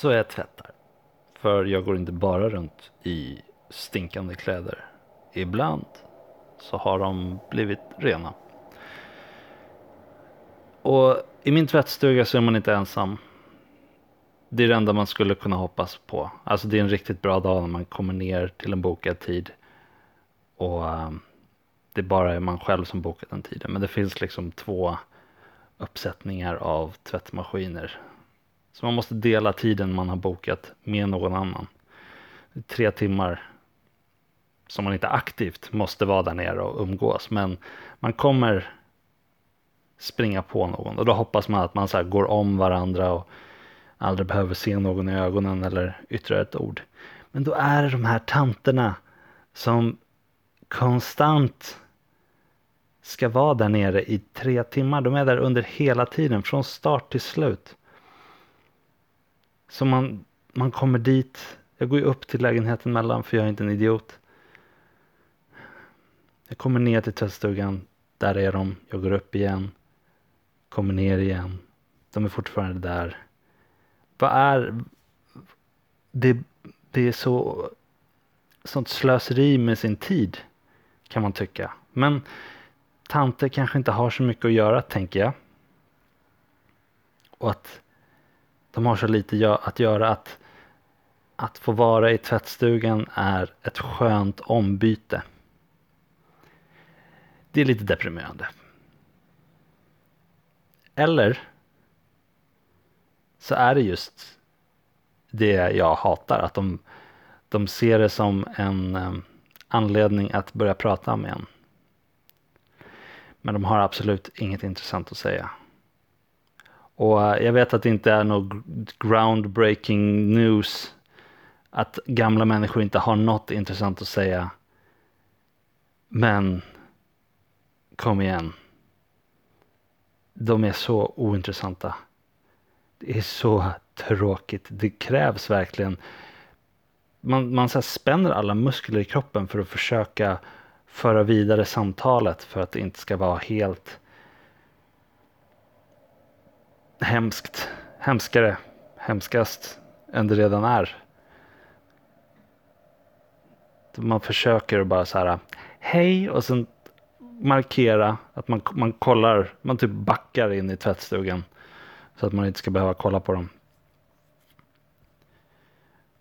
Så jag tvättar. För jag går inte bara runt i stinkande kläder. Ibland så har de blivit rena. Och i min tvättstuga så är man inte ensam. Det är det enda man skulle kunna hoppas på. Alltså det är en riktigt bra dag när man kommer ner till en bokad tid. Och ehm, det det bara är man själv som bokat den tiden. Men det finns liksom två uppsättningar av tvättmaskiner så man måste dela tiden man har bokat med någon annan. Tre timmar som man inte aktivt måste vara där nere och umgås. Men man kommer springa på någon och då hoppas man att man så här går om varandra och aldrig behöver se någon i ögonen eller yttra ett ord. Men då är det de här tanterna som konstant ska vara där nere i tre timmar. De är där under hela tiden, från start till slut. Så man, man kommer dit. Jag går ju upp till lägenheten mellan för jag är inte en idiot. Jag kommer ner till tvättstugan. Där är de. Jag går upp igen. Kommer ner igen. De är fortfarande där. Vad är... Det, det är så... Sånt slöseri med sin tid. Kan man tycka. Men tanter kanske inte har så mycket att göra tänker jag. Och att de har så lite att göra att att få vara i tvättstugan är ett skönt ombyte. Det är lite deprimerande. Eller så är det just det jag hatar, att de, de ser det som en eh, anledning att börja prata med en. Men de har absolut inget intressant att säga. Och eh, jag vet att det inte är något groundbreaking news att gamla människor inte har något intressant att säga. Men kom igen. De är så ointressanta. Det är så tråkigt. Det krävs verkligen. Man, man så spänner alla muskler i kroppen för att försöka föra vidare samtalet för att det inte ska vara helt hemskt, hemskare, hemskast än det redan är. Man försöker bara så här, hej och sen markera att man, man kollar, man typ backar in i tvättstugan så att man inte ska behöva kolla på dem.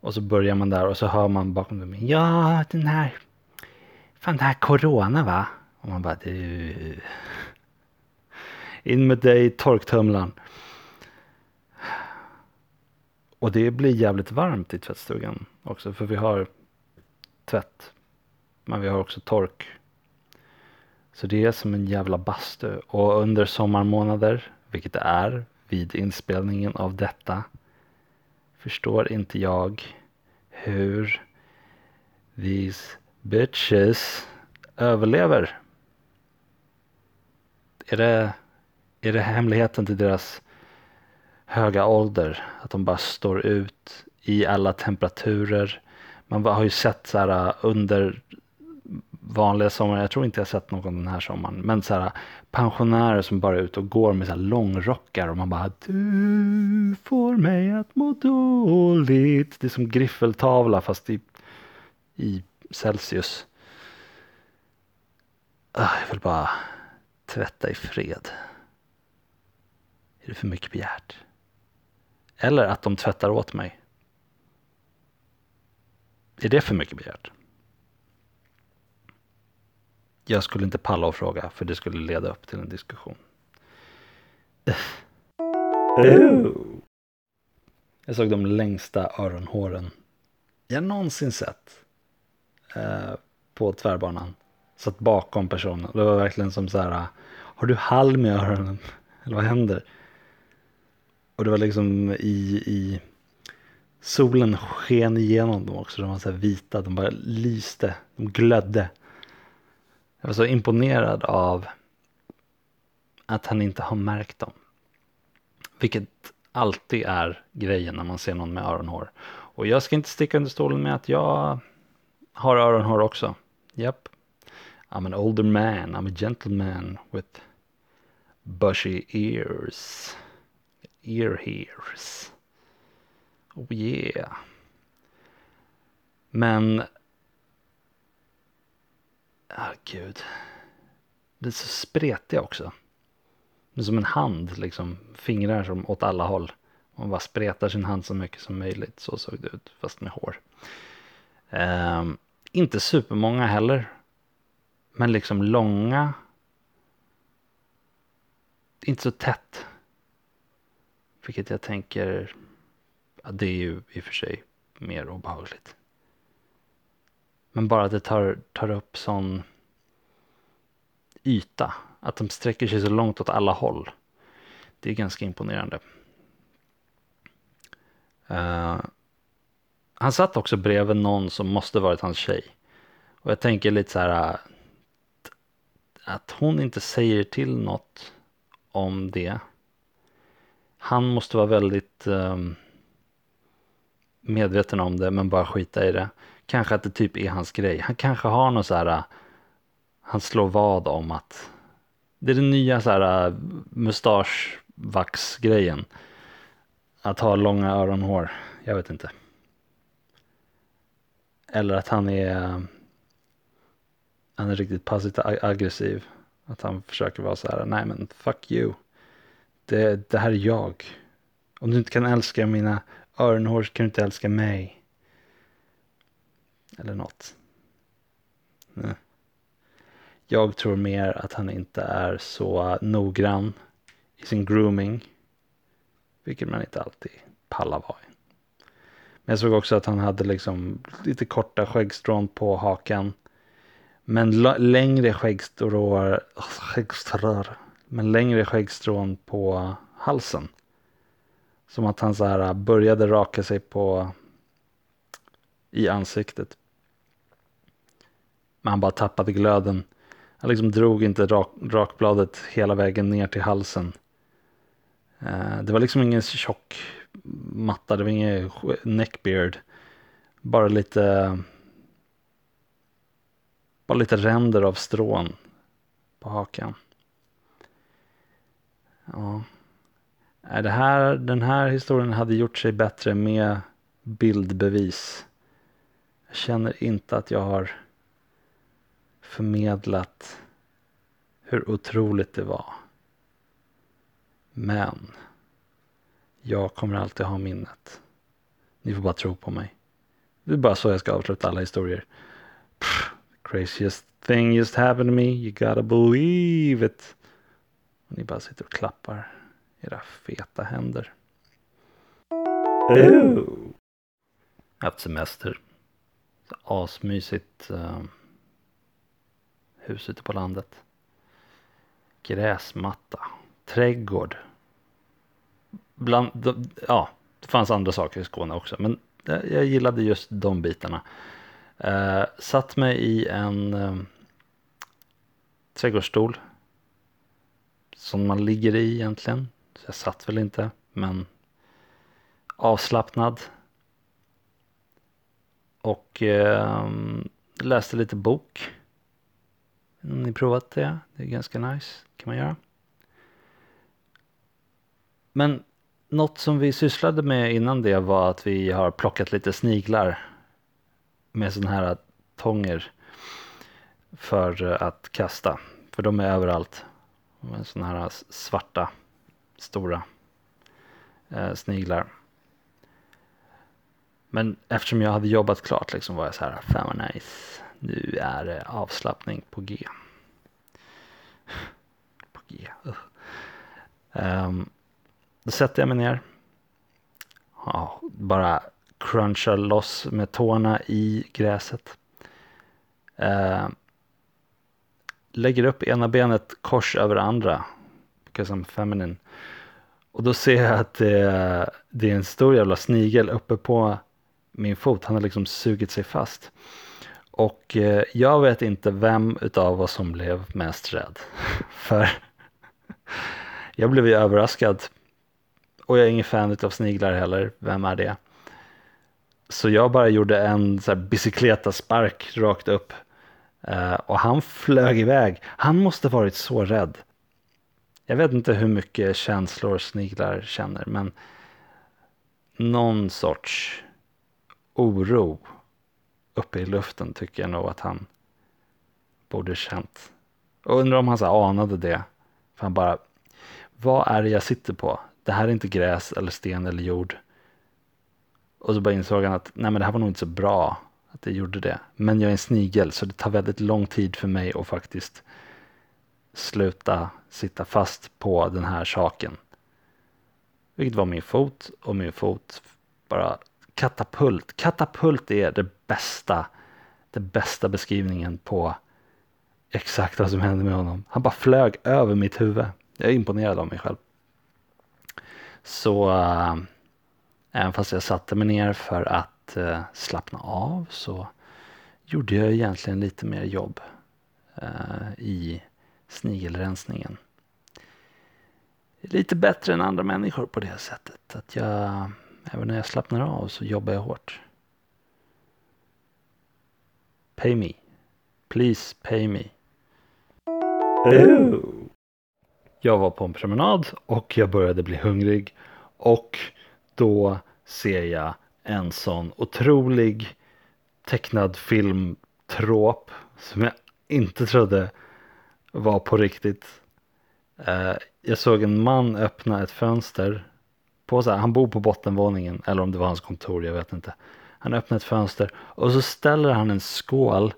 Och så börjar man där och så hör man bakom dem, ja den här, fan det här corona va? Och man bara, du. In med dig i torktumlaren. Och det blir jävligt varmt i tvättstugan också för vi har tvätt. Men vi har också tork. Så det är som en jävla bastu. Och under sommarmånader, vilket det är vid inspelningen av detta, förstår inte jag hur these bitches överlever. Är det, är det hemligheten till deras höga ålder? Att de bara står ut i alla temperaturer. Man har ju sett så här äh, under vanliga sommar, jag tror inte jag sett någon den här sommaren, men så här äh, pensionärer som bara är ute och går med så här långrockar och man bara du får mig att må dåligt. Det är som griffeltavla fast i, i Celsius. Ah, jag vill bara tvätta i fred. Är det för mycket begärt? Eller att de tvättar åt mig. Är det för mycket begärt? Jag skulle inte palla och fråga för det skulle leda upp till en diskussion. Jag såg de längsta öronhåren jag någonsin sett eh, på tvärbanan. Satt bakom personen. Det var verkligen som så här. Har du halm i öronen? Eller vad händer? Och det var liksom i, i solen sken igenom dem också. De var så här vita, de bara lyste, de glödde. Jag var så imponerad av att han inte har märkt dem. Vilket alltid är grejen när man ser någon med öronhår. Och jag ska inte sticka under stolen med att jag har öronhår också. Japp. I'm an older man, I'm a gentleman with bushy ears. Ear hairs. Oh yeah. Men... Ah, gud. Det är så spretiga också. Det är som en hand, liksom. Fingrar som åt alla håll. Man bara spretar sin hand så mycket som möjligt. Så såg det ut, fast med hår. Um, inte supermånga heller. Men liksom långa. Inte så tätt. Vilket jag tänker, ja, det är ju i och för sig mer obehagligt. Men bara att det tar, tar upp sån yta. Att de sträcker sig så långt åt alla håll. Det är ganska imponerande. Uh, han satt också bredvid någon som måste varit hans tjej. Och jag tänker lite så här att hon inte säger till något om det. Han måste vara väldigt um, medveten om det men bara skita i det. Kanske att det typ är hans grej. Han kanske har något så här, eh, han slår vad om att det är den nya så här eh, mustaschvax-grejen. Att ha långa öronhår. Jag vet inte. Eller att han är eh, han är riktigt passivt aggressiv. Att han försöker vara så här, nej men fuck you. Det, det här är jag. Om du inte kan älska mina öronhår så kan du inte älska mig. Eller något. Nej. Jag tror mer att han inte är så noggrann i sin grooming. Vilket man inte alltid pallar vara. Men jag såg också att han hade liksom lite korta skäggstrån på hakan. Men längre skäggstrån, skäggstrån men längre skäggstrån på halsen. Som att han så här äh, började raka sig på i ansiktet. Men han bara tappade glöden. Han liksom drog inte rak, rakbladet hela vägen ner till halsen. Äh, det var liksom ingen tjock matta, det var ingen neckbeard. Bara lite bara lite ränder av strån på hakan. Ja. Det här, den här historien hade gjort sig bättre med bildbevis. Jag känner inte att jag har förmedlat hur otroligt det var. Men jag kommer alltid ha minnet. Ni får bara tro på mig. Det är bara så jag ska avsluta alla historier. Pff, craziest thing just happened to me, you gotta believe it. Och ni bara sitter och klappar era feta händer. Oh. Jag har haft semester. Asmysigt uh, hus ute på landet. Gräsmatta, trädgård. Bland, ja, det fanns andra saker i Skåne också men jag gillade just de bitarna. Uh, satt mig i en uh, trädgårdsstol. Som man ligger i egentligen. Så jag satt väl inte men avslappnad. Och eh, läste lite bok. Om ni provat det? Det är ganska nice. kan man göra. Men något som vi sysslade med innan det var att vi har plockat lite sniglar med sådana här tånger för att kasta. För de är överallt. Med sådana här svarta stora eh, sniglar. Men eftersom jag hade jobbat klart liksom var jag så här, fan vad nice. Nu är det avslappning på G. på G. Uh. Um, då sätter jag mig ner. Ja, bara crunchar loss med tårna i gräset. Uh, lägger upp ena benet kors över andra. Because I'm feminine. Och då ser jag att det, det är en stor jävla snigel uppe på min fot. Han har liksom sugit sig fast. Och eh, jag vet inte vem utav oss som blev mest rädd. För jag blev ju överraskad. Och jag är ingen fan av sniglar heller. Vem är det? Så jag bara gjorde en så här bicykleta-spark rakt upp. Eh, och han flög iväg. Han måste varit så rädd. Jag vet inte hur mycket känslor sniglar känner men någon sorts oro uppe i luften tycker jag nog att han borde känt. Och undrar om han så anade det. För han bara, vad är det jag sitter på? Det här är inte gräs eller sten eller jord. Och så bara insåg han att nej men det här var nog inte så bra att det gjorde det. Men jag är en snigel så det tar väldigt lång tid för mig att faktiskt sluta sitta fast på den här saken. Vilket var min fot och min fot bara katapult. Katapult är det bästa, den bästa beskrivningen på exakt vad som hände med honom. Han bara flög över mitt huvud. Jag är imponerad av mig själv. Så äh, även fast jag satte mig ner för att äh, slappna av så gjorde jag egentligen lite mer jobb äh, i snigelrensningen. Lite bättre än andra människor på det sättet. Att jag, även när jag slappnar av så jobbar jag hårt. Pay me. Please pay me. Oh. Jag var på en promenad och jag började bli hungrig. Och då ser jag en sån otrolig tecknad filmtråp som jag inte trodde var på riktigt. Eh, jag såg en man öppna ett fönster. På så här, han bor på bottenvåningen eller om det var hans kontor, jag vet inte. Han öppnar ett fönster och så ställer han en skål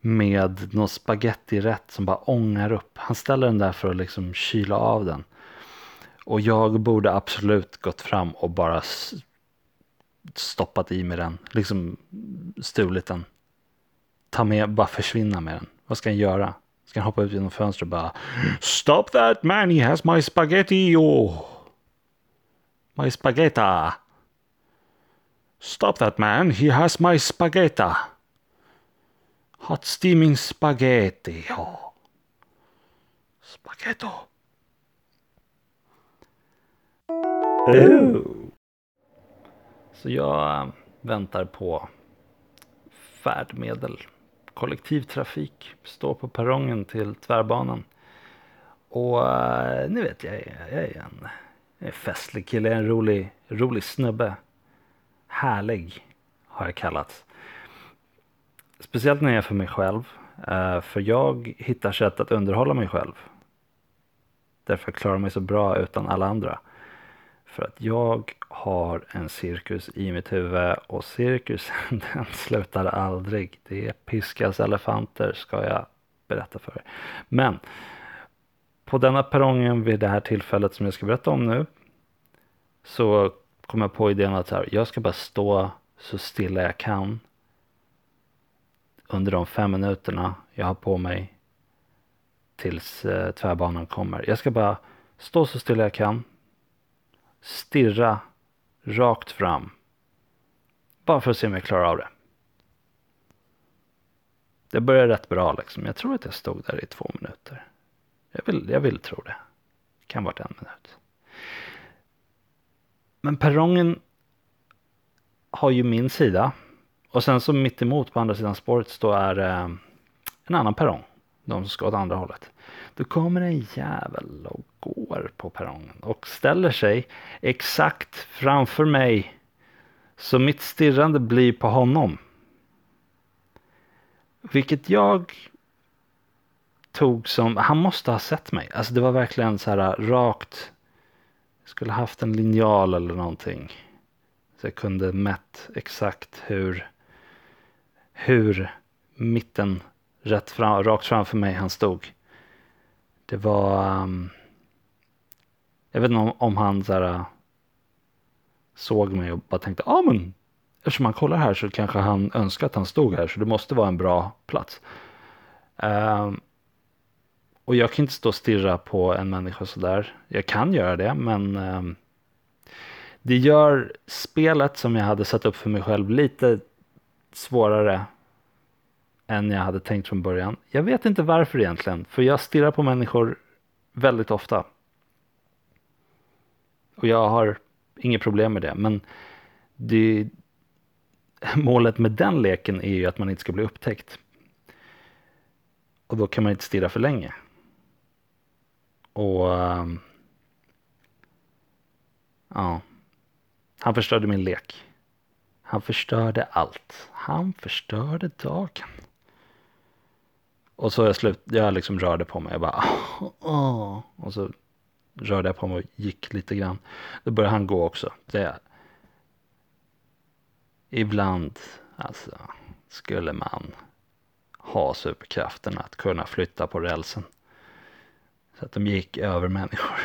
med någon spagettirätt som bara ångar upp. Han ställer den där för att liksom kyla av den. Och jag borde absolut gått fram och bara stoppat i med den. Liksom stulit den. Ta med, bara försvinna med den. Vad ska han göra? Ska han hoppa ut genom fönstret och bara Stop that man, he has my spaghetti! Oh. My spagetta! Stop that man, he has my spagetta! Hot steaming spaghetti! Oh. Spaghetto! Ooh. Så jag eh, väntar på färdmedel kollektivtrafik, står på perrongen till tvärbanan. Och eh, ni vet, jag är, jag är en, jag är festlig kille, jag är en rolig, rolig snubbe. Härlig har jag kallats. Speciellt när jag är för mig själv. Eh, för jag hittar sätt att underhålla mig själv. Därför klarar jag mig så bra utan alla andra. För att jag har en cirkus i mitt huvud och cirkusen den slutar aldrig. Det är piskas elefanter ska jag berätta för er. Men på denna perrongen vid det här tillfället som jag ska berätta om nu så kom jag på idén att så här, jag ska bara stå så stilla jag kan under de fem minuterna jag har på mig tills eh, tvärbanan kommer. Jag ska bara stå så stilla jag kan stirra rakt fram. Bara för att se om jag klarar av det. Det började rätt bra liksom. Jag tror att jag stod där i två minuter. Jag vill, jag vill tro det. Det kan varit en minut. Men perrongen har ju min sida. Och sen så mitt emot på andra sidan spåret står är eh, en annan perrong. De som ska åt andra hållet. Då kommer en jävel och går på perrongen och ställer sig exakt framför mig. Så mitt stirrande blir på honom. Vilket jag tog som, han måste ha sett mig. Alltså det var verkligen så här rakt. Jag skulle haft en linjal eller någonting. Så jag kunde mätt exakt hur, hur mitten rätt fram, rakt framför mig han stod. Det var... Um, jag vet inte om, om han så här, äh, såg mig och bara tänkte, ja ah, men eftersom han kollar här så kanske han önskar att han stod här så det måste vara en bra plats. Um, Och jag kan inte stå och stirra på en människa sådär. Jag kan göra det, men um, det gör spelet som jag hade satt upp för mig själv lite svårare än jag hade tänkt från början. Jag vet inte varför egentligen, för jag stirrar på människor väldigt ofta. Och jag har inget problem med det, men det, målet med den leken är ju att man inte ska bli upptäckt. Och då kan man inte stirra för länge. Och ehm, ja, han förstörde min lek. Han förstörde allt. Han förstörde dagen. Och så jag slut, jag liksom rörde på mig. Jag bara, åh. Och så rörde jag på mig och gick lite grann. Då började han gå också. Det, ibland, alltså, skulle man ha superkraften att kunna flytta på rälsen. Så att de gick över människor.